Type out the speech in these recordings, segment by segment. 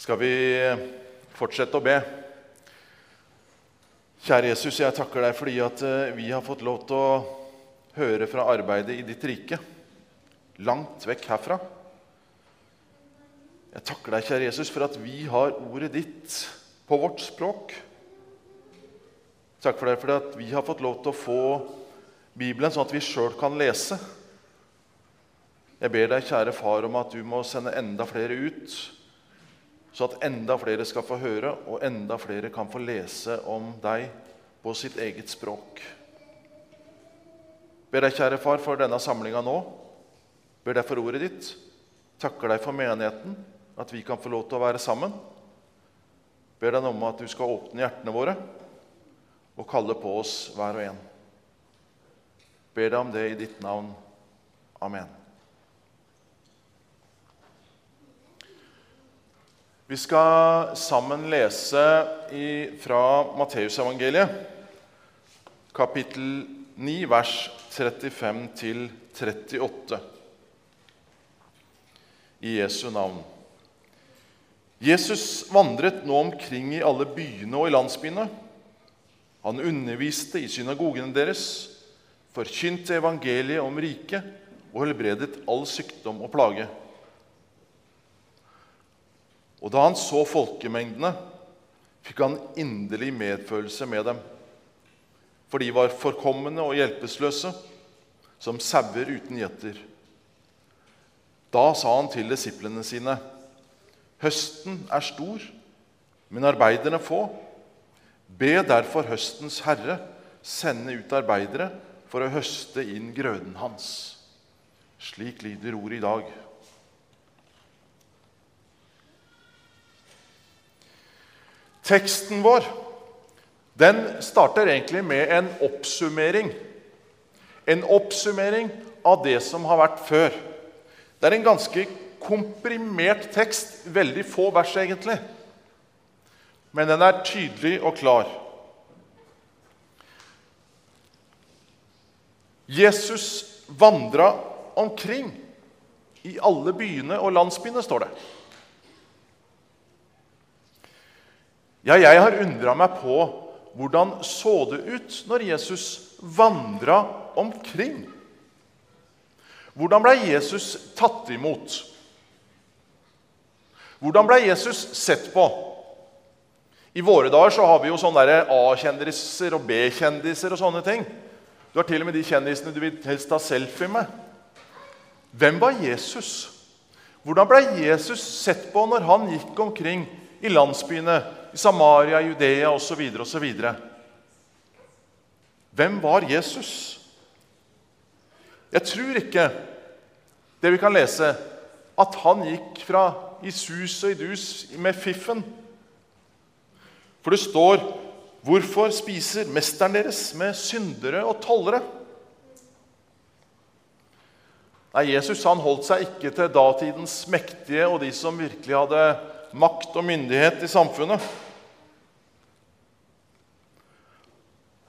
skal vi fortsette å be. Kjære Jesus, jeg takker deg fordi at eh, vi har fått lov til å høre fra arbeidet i ditt rike, langt vekk herfra. Jeg takker deg, kjære Jesus, for at vi har ordet ditt på vårt språk. Takk for deg for at vi har fått lov til å få Bibelen sånn at vi sjøl kan lese. Jeg ber deg, kjære far, om at du må sende enda flere ut, så at enda flere skal få høre, og enda flere kan få lese om deg på sitt eget språk. Ber deg, kjære far, for denne samlinga nå. Ber deg for ordet ditt. Takker deg for menigheten, at vi kan få lov til å være sammen. Ber deg om at du skal åpne hjertene våre og kalle på oss hver og en. Ber deg om det i ditt navn. Amen. Vi skal sammen lese i, fra Matteusevangeliet, kapittel 9, vers 35 til 38. I Jesu navn. Jesus vandret nå omkring i alle byene og i landsbyene. Han underviste i synagogene deres, forkynte evangeliet om riket og helbredet all sykdom og plage. Og da han så folkemengdene, fikk han inderlig medfølelse med dem. For de var forkomne og hjelpeløse, som sauer uten gjetter. Da sa han til disiplene sine.: Høsten er stor, men arbeiderne få. Be derfor høstens herre sende ut arbeidere for å høste inn grøden hans. Slik lyder ordet i dag. Teksten vår den starter egentlig med en oppsummering. En oppsummering av det som har vært før. Det er en ganske komprimert tekst. Veldig få vers, egentlig. Men den er tydelig og klar. Jesus vandra omkring i alle byene og landsbyene, står det. Ja, jeg har undra meg på hvordan så det ut når Jesus vandra omkring. Hvordan ble Jesus tatt imot? Hvordan ble Jesus sett på? I våre dager så har vi jo sånne A-kjendiser og B-kjendiser og sånne ting. Du har til og med de kjendisene du vil helst ta selfie med. Hvem var Jesus? Hvordan ble Jesus sett på når han gikk omkring i landsbyene i Samaria, Judea osv. osv. Hvem var Jesus? Jeg tror ikke det vi kan lese, at han gikk fra i sus og i dus med fiffen. For det står Hvorfor spiser mesteren deres med syndere og tollere? Nei, Jesus han holdt seg ikke til datidens mektige og de som virkelig hadde makt og myndighet i samfunnet.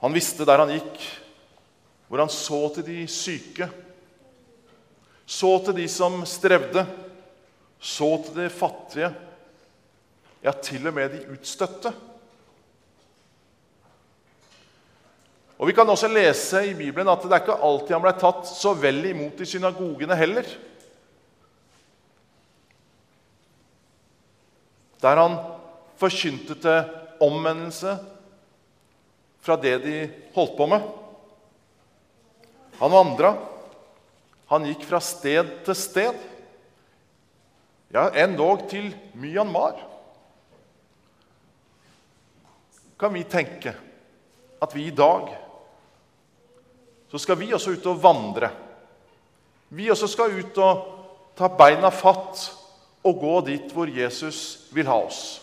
Han visste der han gikk, hvor han så til de syke, så til de som strevde, så til de fattige, ja, til og med de utstøtte. Og Vi kan også lese i Bibelen at det er ikke alltid han ble tatt så vel imot i synagogene heller. Der han forkynte til omvendelse fra det de holdt på med. Han vandra. Han gikk fra sted til sted. Ja, endog til Myanmar. Kan vi tenke at vi i dag så skal vi også ut og vandre. Vi også skal ut og ta beina fatt og gå dit hvor Jesus vil ha oss.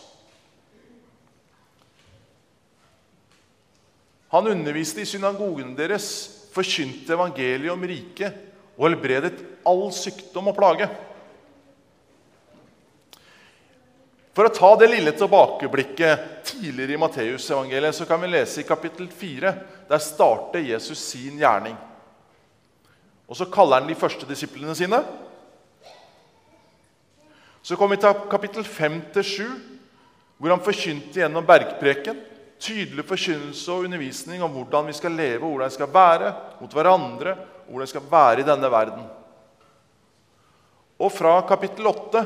Han underviste i synagogen deres, forkynte evangeliet om riket og helbredet all sykdom og plage. For å ta det lille tilbakeblikket tidligere i Matteusevangeliet så kan vi lese i kapittel 4. Der starter Jesus sin gjerning. Og Så kaller han de første disiplene sine. Så kom vi til kapittel 5-7, hvor han forkynte gjennom bergpreken. Tydelig forkynnelse og undervisning om hvordan vi skal leve, hvordan vi skal være mot hverandre, og hvordan vi skal være i denne verden. Og fra kapittel 8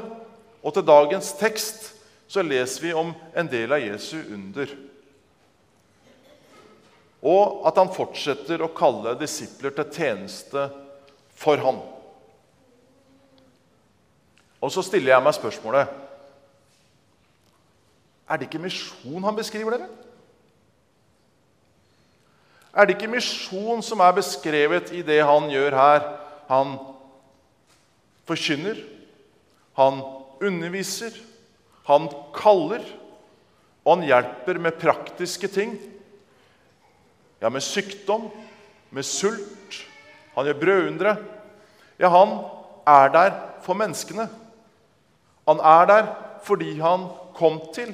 og til dagens tekst så leser vi om en del av Jesu under. Og at han fortsetter å kalle disipler til tjeneste for han. Og så stiller jeg meg spørsmålet Er det ikke misjon han beskriver, dere? Er det ikke misjon som er beskrevet i det han gjør her? Han forkynner, han underviser, han kaller, og han hjelper med praktiske ting. Ja, med sykdom, med sult. Han gjør brødundre. Ja, han er der for menneskene. Han er der fordi han kom til,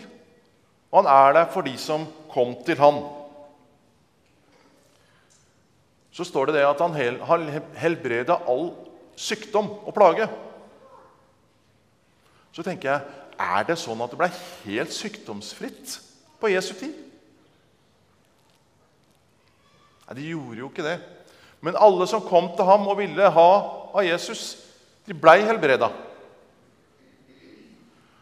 og han er der for de som kom til han. Så står det det at han har helbreda all sykdom og plage. Så tenker jeg er det sånn at det ble helt sykdomsfritt på Jesu tid? Nei, de gjorde jo ikke det. Men alle som kom til ham og ville ha av Jesus, de blei helbreda.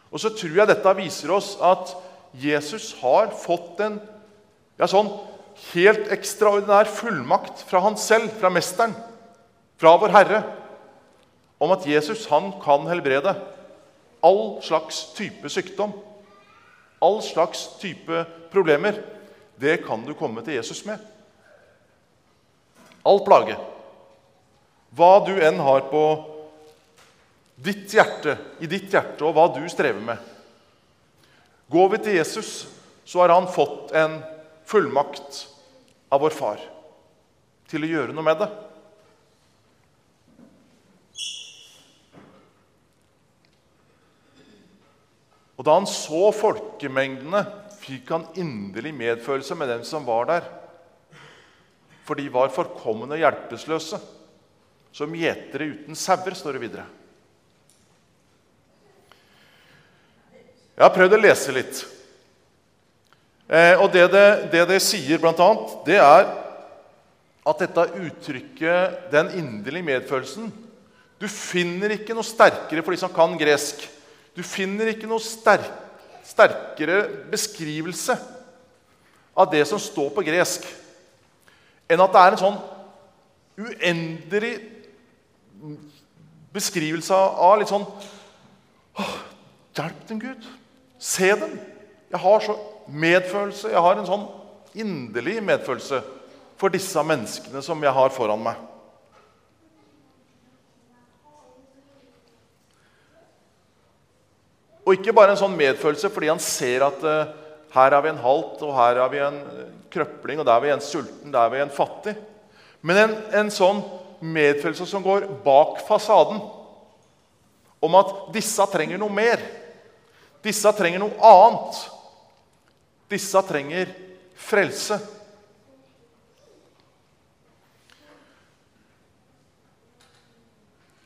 Og så tror jeg dette viser oss at Jesus har fått en ja, sånn helt ekstraordinær fullmakt fra han selv, fra Mesteren, fra vår Herre, om at Jesus han kan helbrede all slags type sykdom. All slags type problemer. Det kan du komme til Jesus med. All plage. Hva du enn har på ditt hjerte, i ditt hjerte, og hva du strever med. Går vi til Jesus, så har han fått en fullmakt av vår far til å gjøre noe med det. Og da han så folkemengdene, fikk han inderlig medfølelse med dem som var der. For de var forkomne hjelpeløse, som gjetere uten sauer, står det videre. Jeg har prøvd å lese litt. Eh, og det det, det det, sier, annet, det er at dette uttrykket, den inderlige medfølelsen Du finner ikke noe sterkere for de som kan gresk. Du finner ikke noe sterk, sterkere beskrivelse av det som står på gresk, enn at det er en sånn uendelig beskrivelse av litt sånn Hjelp dem, Gud. Se dem. Jeg har så medfølelse. Jeg har en sånn inderlig medfølelse for disse menneskene som jeg har foran meg. Og ikke bare en sånn medfølelse fordi han ser at uh, her har vi en halt, og her har vi en krøpling, og der er vi en sulten, der er vi en fattig. Men en, en sånn medfølelse som går bak fasaden, om at disse trenger noe mer. Disse trenger noe annet. Disse trenger frelse.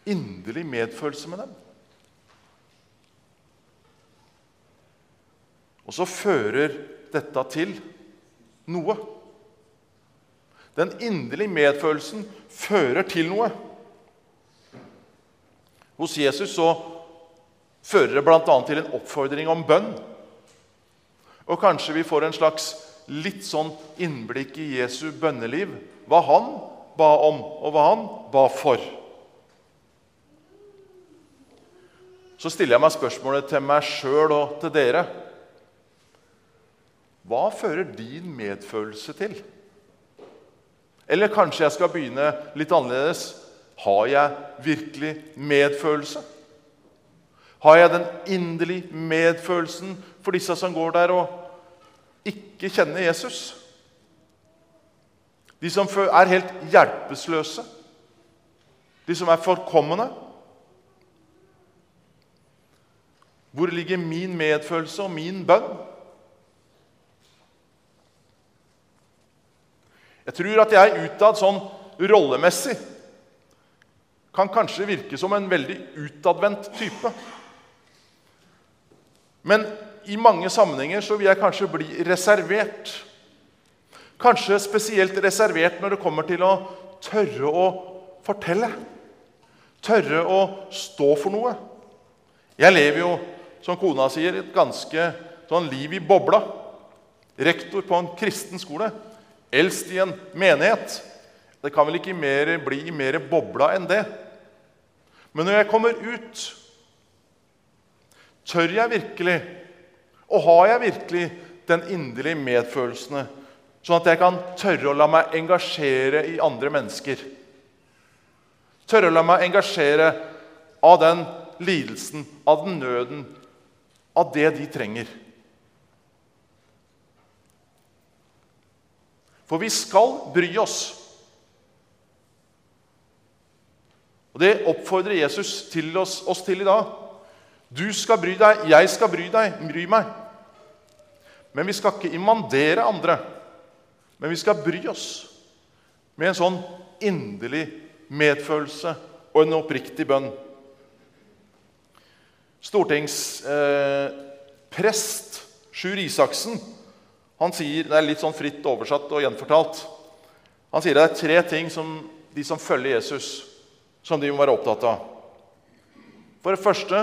Inderlig medfølelse med dem. Og så fører dette til noe. Den inderlige medfølelsen fører til noe. Hos Jesus så fører det bl.a. til en oppfordring om bønn. Og kanskje vi får en slags litt sånn innblikk i Jesu bønneliv. Hva han ba om, og hva han ba for. Så stiller jeg meg spørsmålet til meg sjøl og til dere. Hva fører din medfølelse til? Eller kanskje jeg skal begynne litt annerledes. Har jeg virkelig medfølelse? Har jeg den inderlige medfølelsen for disse som går der og ikke kjenner Jesus? De som er helt hjelpeløse? De som er forkommende? Hvor ligger min medfølelse og min bønn? Jeg tror at jeg utad sånn rollemessig kan kanskje virke som en veldig utadvendt type. Men i mange sammenhenger så vil jeg kanskje bli reservert. Kanskje spesielt reservert når det kommer til å tørre å fortelle. Tørre å stå for noe. Jeg lever jo, som kona sier, et ganske sånn liv i bobla. Rektor på en kristen skole. Eldst i en menighet. Det kan vel ikke mer, bli mer bobla enn det. Men når jeg kommer ut, tør jeg virkelig, og har jeg virkelig den inderlige medfølelsen, sånn at jeg kan tørre å la meg engasjere i andre mennesker? Tørre å la meg engasjere av den lidelsen, av den nøden, av det de trenger. For vi skal bry oss. Og Det oppfordrer Jesus til oss, oss, til i dag. Du skal bry deg, jeg skal bry deg, bry meg. Men vi skal ikke immandere andre. Men vi skal bry oss med en sånn inderlig medfølelse og en oppriktig bønn. Stortingsprest eh, Sjur Isaksen han sier, Det er litt sånn fritt oversatt og gjenfortalt. Han sier det er tre ting som de som følger Jesus, som de må være opptatt av. For det første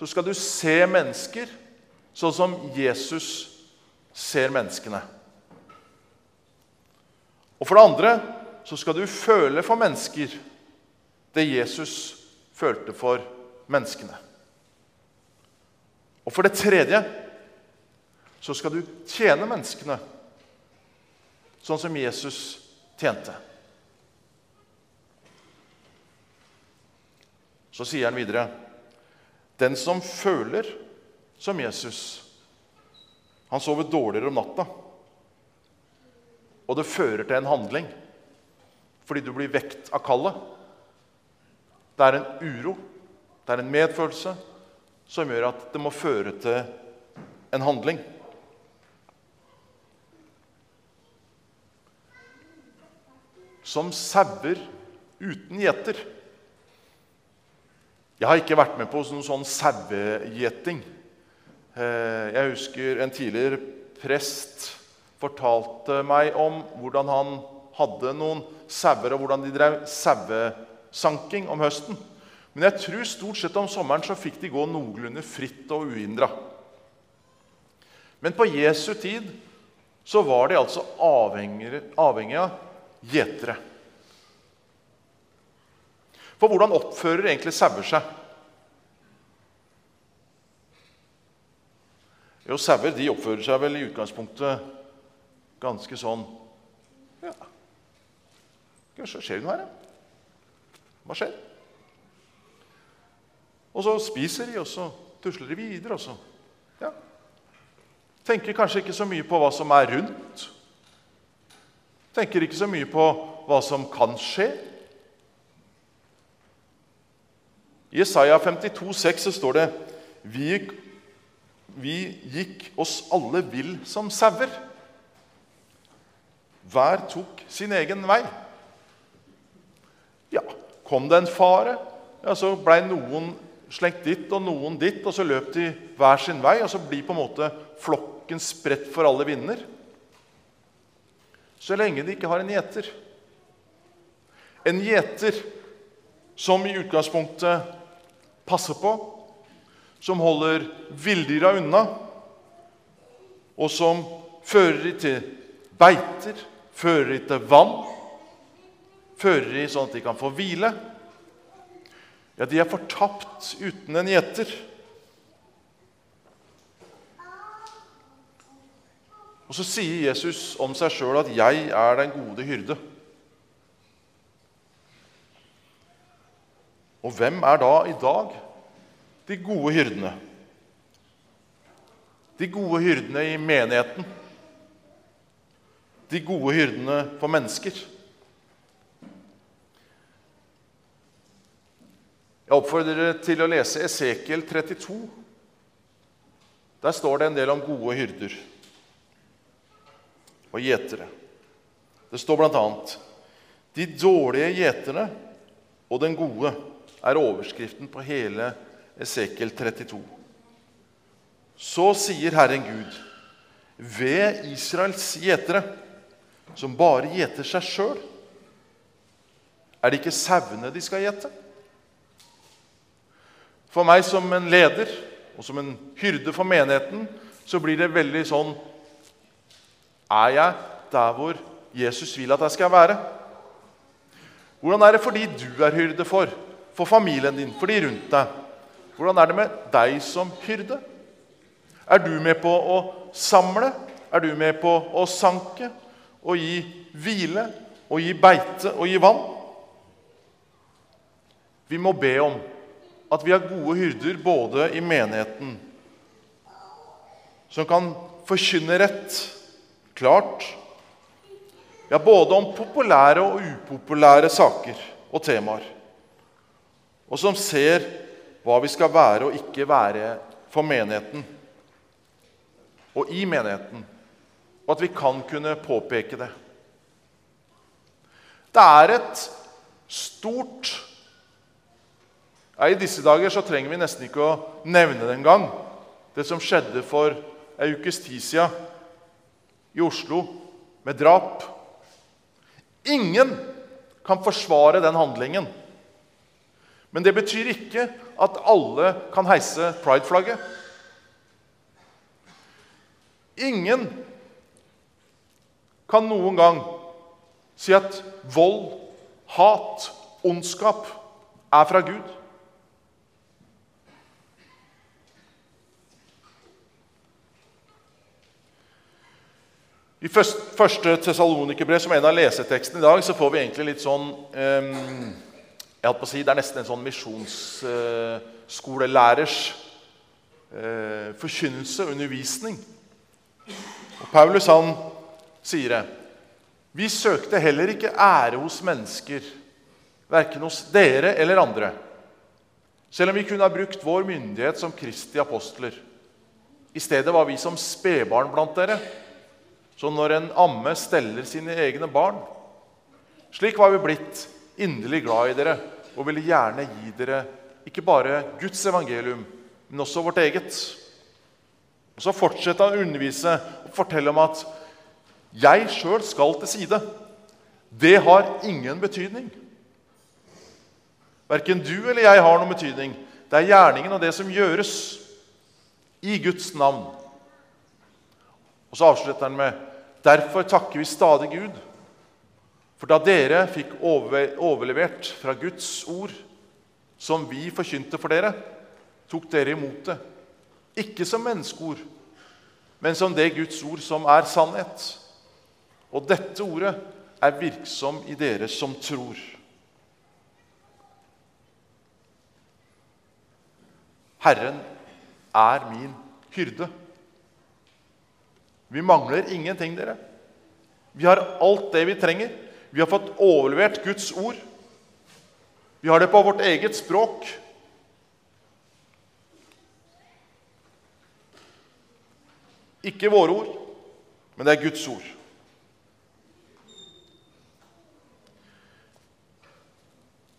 så skal du se mennesker sånn som Jesus ser menneskene. Og for det andre så skal du føle for mennesker det Jesus følte for menneskene. Og for det tredje så skal du tjene menneskene sånn som Jesus tjente. Så sier han videre Den som føler som Jesus, han sover dårligere om natta. Og det fører til en handling fordi du blir vekt av kallet. Det er en uro, det er en medfølelse, som gjør at det må føre til en handling. Som sauer uten gjeter. Jeg har ikke vært med på noen sånn sauegjeting. Eh, jeg husker en tidligere prest fortalte meg om hvordan han hadde noen sauer, og hvordan de drev sauesanking om høsten. Men jeg tror stort sett om sommeren så fikk de gå noenlunde fritt og uhindra. Men på Jesu tid så var de altså avhengige, av gjetere. For hvordan oppfører egentlig sauer seg? Jo, sauer oppfører seg vel i utgangspunktet ganske sånn Ja, kanskje skjer det noe her, ja. Hva skjer? Og så spiser de, og så tusler de videre. og så, ja. Tenker kanskje ikke så mye på hva som er rundt. Tenker ikke så mye på hva som kan skje. I Isaiah 52, 6 så står det vi, vi gikk oss alle vill som sauer. Hver tok sin egen vei. Ja, kom det en fare, ja, så blei noen slengt dit og noen dit, og så løp de hver sin vei, og så blir på en måte flokken spredt for alle vinder. Så lenge de ikke har en gjeter. En gjeter som i utgangspunktet passer på, som holder villdyra unna, og som fører de til beiter, fører de til vann, fører de sånn at de kan få hvile ja, de er fortapt uten en gjeter. Og så sier Jesus om seg sjøl at 'jeg er den gode hyrde'. Og hvem er da i dag de gode hyrdene? De gode hyrdene i menigheten. De gode hyrdene for mennesker. Jeg oppfordrer dere til å lese Esekiel 32. Der står det en del om gode hyrder og gjetere. Det står bl.a.: De dårlige gjeterne og den gode er overskriften på hele Esekiel 32. Så sier Herren Gud, ved Israels gjetere, som bare gjeter seg sjøl, er det ikke sauene de skal gjete? For meg som en leder og som en hyrde for menigheten så blir det veldig sånn Er jeg der hvor Jesus vil at jeg skal være? Hvordan er det for de du er hyrde for? For familien din, for de rundt deg? Hvordan er det med deg som hyrde? Er du med på å samle? Er du med på å sanke? Og gi hvile? Og gi beite og gi vann? Vi må be om at vi har gode hyrder både i menigheten, som kan forkynne rett, klart, ja, både om populære og upopulære saker og temaer, og som ser hva vi skal være og ikke være for menigheten og i menigheten, og at vi kan kunne påpeke det. Det er et stort I disse dager så trenger vi nesten ikke å nevne det engang. Det som skjedde for ei ukes tid siden i Oslo med drap. Ingen kan forsvare den handlingen. Men det betyr ikke at alle kan heise prideflagget. Ingen kan noen gang si at vold, hat, ondskap er fra Gud. I første Tessalonikerbrev, som er en av lesetekstene i dag, så får vi egentlig litt sånn um, jeg holdt på å si, Det er nesten en sånn misjonsskolelærers uh, forkynnelse og undervisning. Og Paulus han sier det. Vi søkte heller ikke ære hos mennesker, verken hos dere eller andre, selv om vi kunne ha brukt vår myndighet som Kristi apostler. I stedet var vi som spedbarn blant dere som når en amme steller sine egne barn. Slik var vi blitt inderlig glad i dere og ville gjerne gi dere ikke bare Guds evangelium, men også vårt eget. Og Så fortsetter han å undervise og fortelle om at 'jeg sjøl skal til side'. Det har ingen betydning. Verken du eller jeg har noen betydning. Det er gjerningen og det som gjøres i Guds navn. Og så avslutter han med Derfor takker vi stadig Gud. For da dere fikk overlevert fra Guds ord, som vi forkynte for dere, tok dere imot det. Ikke som menneskeord, men som det Guds ord som er sannhet. Og dette ordet er virksom i dere som tror. Herren er min hyrde. Vi mangler ingenting, dere. Vi har alt det vi trenger. Vi har fått overlevert Guds ord. Vi har det på vårt eget språk. Ikke våre ord, men det er Guds ord.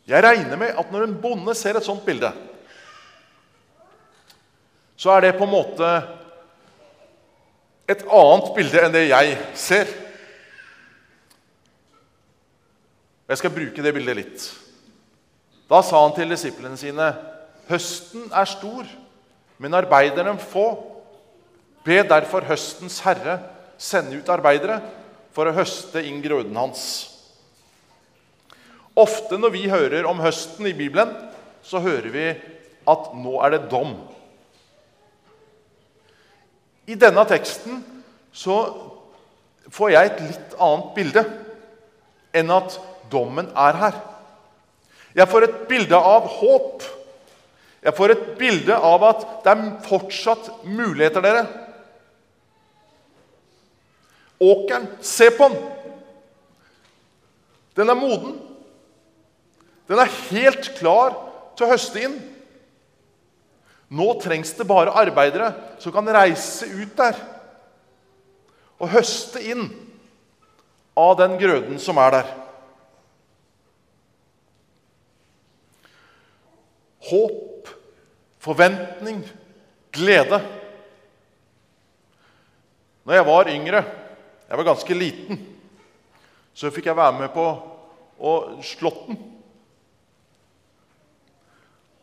Jeg regner med at når en bonde ser et sånt bilde, så er det på en måte et annet bilde enn det jeg ser. Jeg skal bruke det bildet litt. Da sa han til disiplene sine.: Høsten er stor, men arbeiderne få. Be derfor høstens herre sende ut arbeidere for å høste inn grøden hans. Ofte når vi hører om høsten i Bibelen, så hører vi at nå er det dom. I denne teksten så får jeg et litt annet bilde enn at dommen er her. Jeg får et bilde av håp. Jeg får et bilde av at det er fortsatt muligheter, dere. Åkeren, se på den! Den er moden. Den er helt klar til å høste inn. Nå trengs det bare arbeidere som kan reise ut der og høste inn av den grøden som er der. Håp, forventning, glede. Når jeg var yngre, jeg var ganske liten, så fikk jeg være med på Slåtten.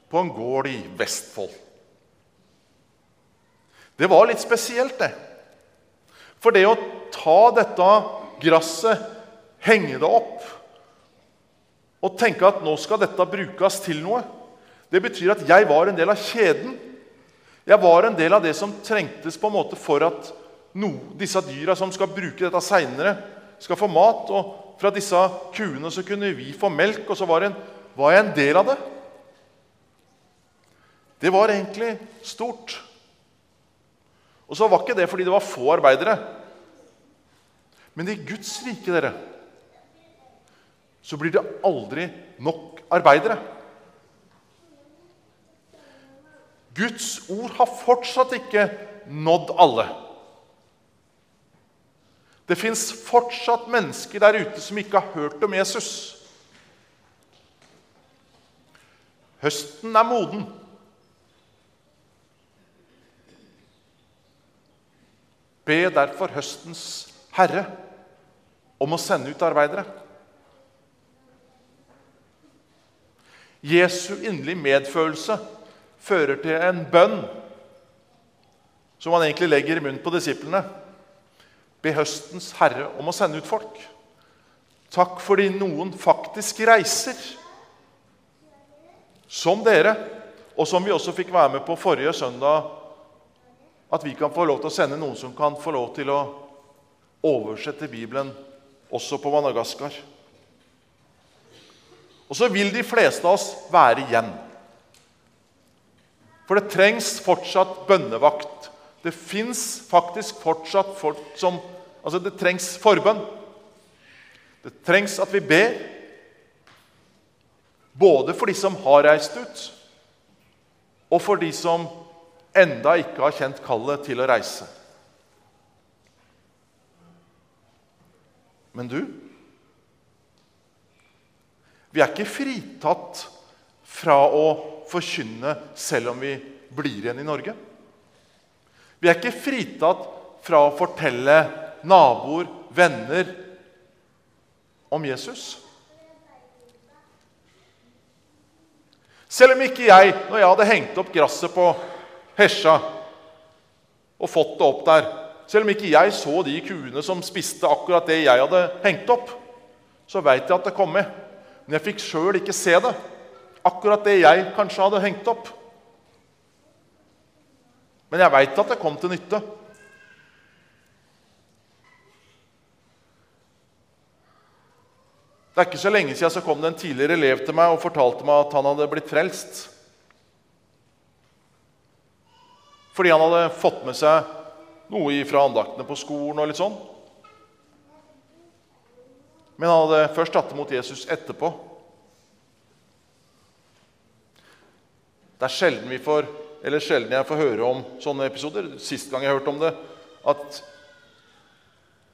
På en gård i Vestfold. Det var litt spesielt, det. For det å ta dette gresset, henge det opp og tenke at nå skal dette brukes til noe, det betyr at jeg var en del av kjeden. Jeg var en del av det som trengtes på en måte for at no, disse dyra som skal bruke dette seinere, skal få mat. Og fra disse kuene så kunne vi få melk, og så var, en, var jeg en del av det. Det var egentlig stort. Og så var ikke det fordi det var få arbeidere. Men i Guds rike, dere, så blir det aldri nok arbeidere. Guds ord har fortsatt ikke nådd alle. Det fins fortsatt mennesker der ute som ikke har hørt om Jesus. Høsten er moden. Be derfor høstens herre om å sende ut arbeidere. Jesu inderlige medfølelse fører til en bønn som han egentlig legger i munnen på disiplene. Be høstens herre om å sende ut folk. Takk fordi noen faktisk reiser, som dere, og som vi også fikk være med på forrige søndag, at vi kan få lov til å sende noen som kan få lov til å oversette Bibelen også på Madagaskar. Og så vil de fleste av oss være igjen. For det trengs fortsatt bønnevakt. Det fins faktisk fortsatt folk som Altså, det trengs forbønn. Det trengs at vi ber. Både for de som har reist ut, og for de som enda ikke har kjent kallet til å reise. Men du Vi er ikke fritatt fra å forkynne selv om vi blir igjen i Norge. Vi er ikke fritatt fra å fortelle naboer, venner, om Jesus. Selv om ikke jeg, når jeg hadde hengt opp gresset på Hesja og fått det opp der Selv om ikke jeg så de kuene som spiste akkurat det jeg hadde hengt opp, så veit jeg at det kom med. Men jeg fikk sjøl ikke se det. Akkurat det jeg kanskje hadde hengt opp. Men jeg veit at det kom til nytte. Det er ikke så lenge siden så kom det en tidligere elev til meg og fortalte meg at han hadde blitt frelst. Fordi han hadde fått med seg noe fra andaktene på skolen. og litt sånn. Men han hadde først tatt imot Jesus etterpå. Det er sjelden, vi får, eller sjelden jeg får høre om sånne episoder. Sist gang jeg hørte om det, at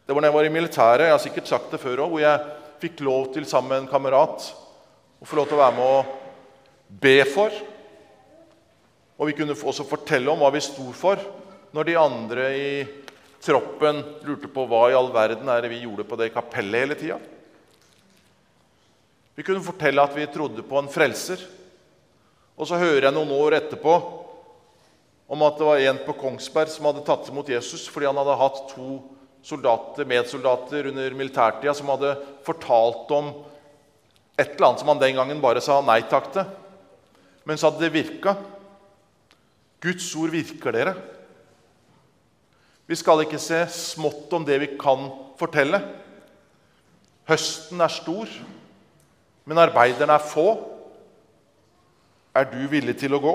det var da jeg var i militæret. Jeg har sikkert sagt det før òg, hvor jeg fikk lov til sammen med en kamerat å få lov til å være med å be for. Og vi kunne også fortelle om hva vi sto for, når de andre i troppen lurte på hva i all verden er det vi gjorde på det kapellet hele tida. Vi kunne fortelle at vi trodde på en frelser. Og så hører jeg noen år etterpå om at det var en på Kongsberg som hadde tatt imot Jesus fordi han hadde hatt to soldater, medsoldater under militærtida som hadde fortalt om et eller annet som han den gangen bare sa nei takk til. Men så hadde det virka. Guds ord virker, dere. Vi skal ikke se smått om det vi kan fortelle. Høsten er stor, men arbeiderne er få. Er du villig til å gå?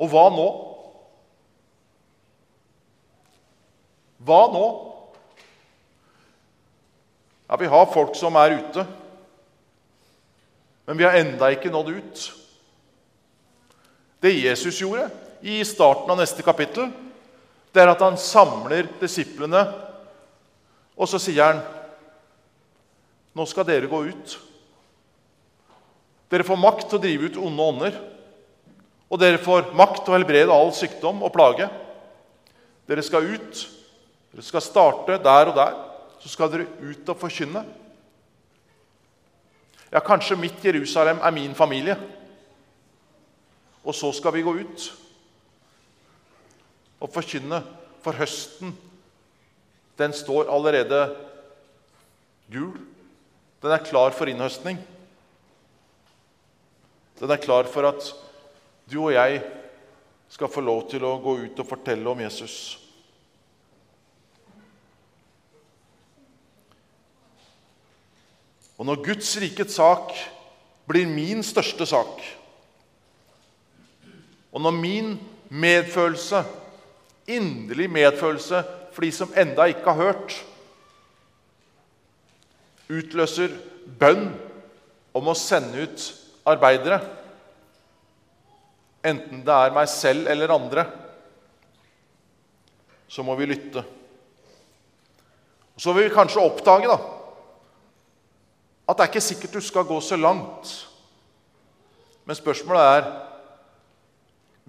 Og hva nå? Hva nå? Ja, Vi har folk som er ute, men vi har enda ikke nådd ut. Det Jesus gjorde i starten av neste kapittel, det er at han samler disiplene, og så sier han nå skal dere gå ut. Dere får makt til å drive ut onde ånder. Og dere får makt til å helbrede all sykdom og plage. Dere skal ut. Dere skal starte der og der. Så skal dere ut og forkynne. Ja, kanskje mitt Jerusalem er min familie. Og så skal vi gå ut og forkynne. For høsten, den står allerede gul. Den er klar for innhøstning. Den er klar for at du og jeg skal få lov til å gå ut og fortelle om Jesus. Og når Guds rikets sak blir min største sak, og når min medfølelse, inderlig medfølelse for de som enda ikke har hørt, utløser bønn om å sende ut arbeidere, enten det er meg selv eller andre, så må vi lytte. Så vil vi kanskje oppdage da, at det er ikke sikkert du skal gå så langt. Men spørsmålet er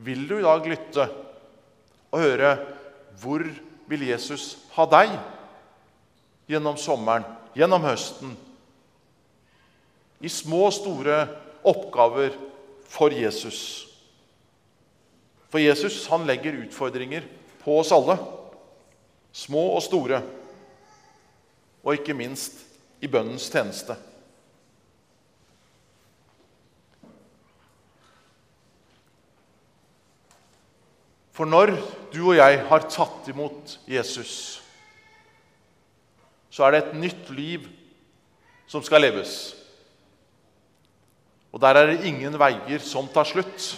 vil du i dag lytte og høre hvor vil Jesus ha deg gjennom sommeren, gjennom høsten? I små og store oppgaver for Jesus. For Jesus han legger utfordringer på oss alle, små og store, og ikke minst i bønnens tjeneste. For når du og jeg har tatt imot Jesus, så er det et nytt liv som skal leves. Og der er det ingen veier som tar slutt.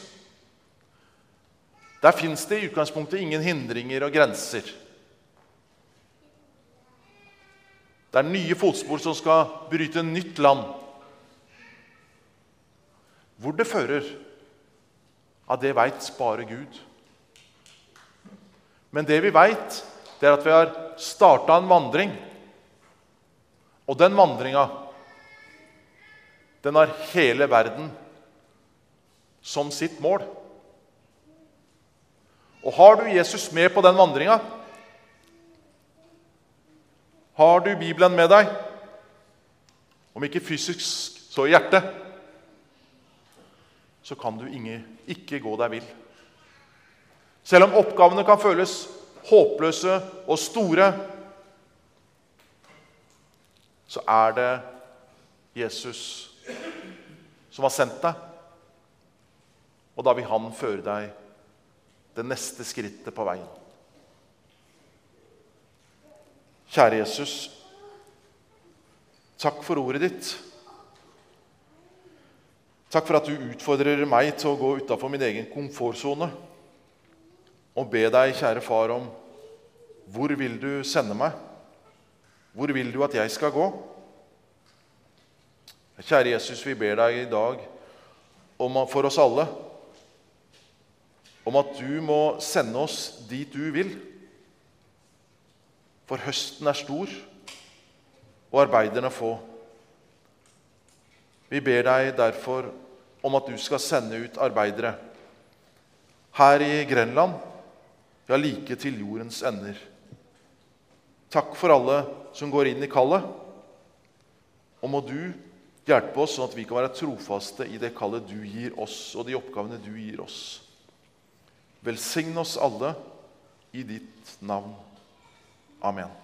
Der fins det i utgangspunktet ingen hindringer og grenser. Det er nye fotspor som skal bryte nytt land. Hvor det fører, ja, det veit bare Gud. Men det vi veit, det er at vi har starta en vandring. Og den vandringa, den har hele verden som sitt mål. Og har du Jesus med på den vandringa? Har du Bibelen med deg? Om ikke fysisk, så i hjertet. Så kan du ikke gå deg vill. Selv om oppgavene kan føles håpløse og store, så er det Jesus som har sendt deg. Og da vil han føre deg det neste skrittet på veien. Kjære Jesus, takk for ordet ditt. Takk for at du utfordrer meg til å gå utafor min egen komfortsone og be deg, kjære far, om hvor vil du sende meg? Hvor vil du at jeg skal gå? Kjære Jesus, vi ber deg i dag om, for oss alle om at du må sende oss dit du vil. For høsten er stor, og arbeiderne få. Vi ber deg derfor om at du skal sende ut arbeidere her i Grenland ja, like til jordens ender. Takk for alle som går inn i kallet. Og må du hjelpe oss sånn at vi kan være trofaste i det kallet du gir oss, og de oppgavene du gir oss. Velsign oss alle i ditt navn. Amen.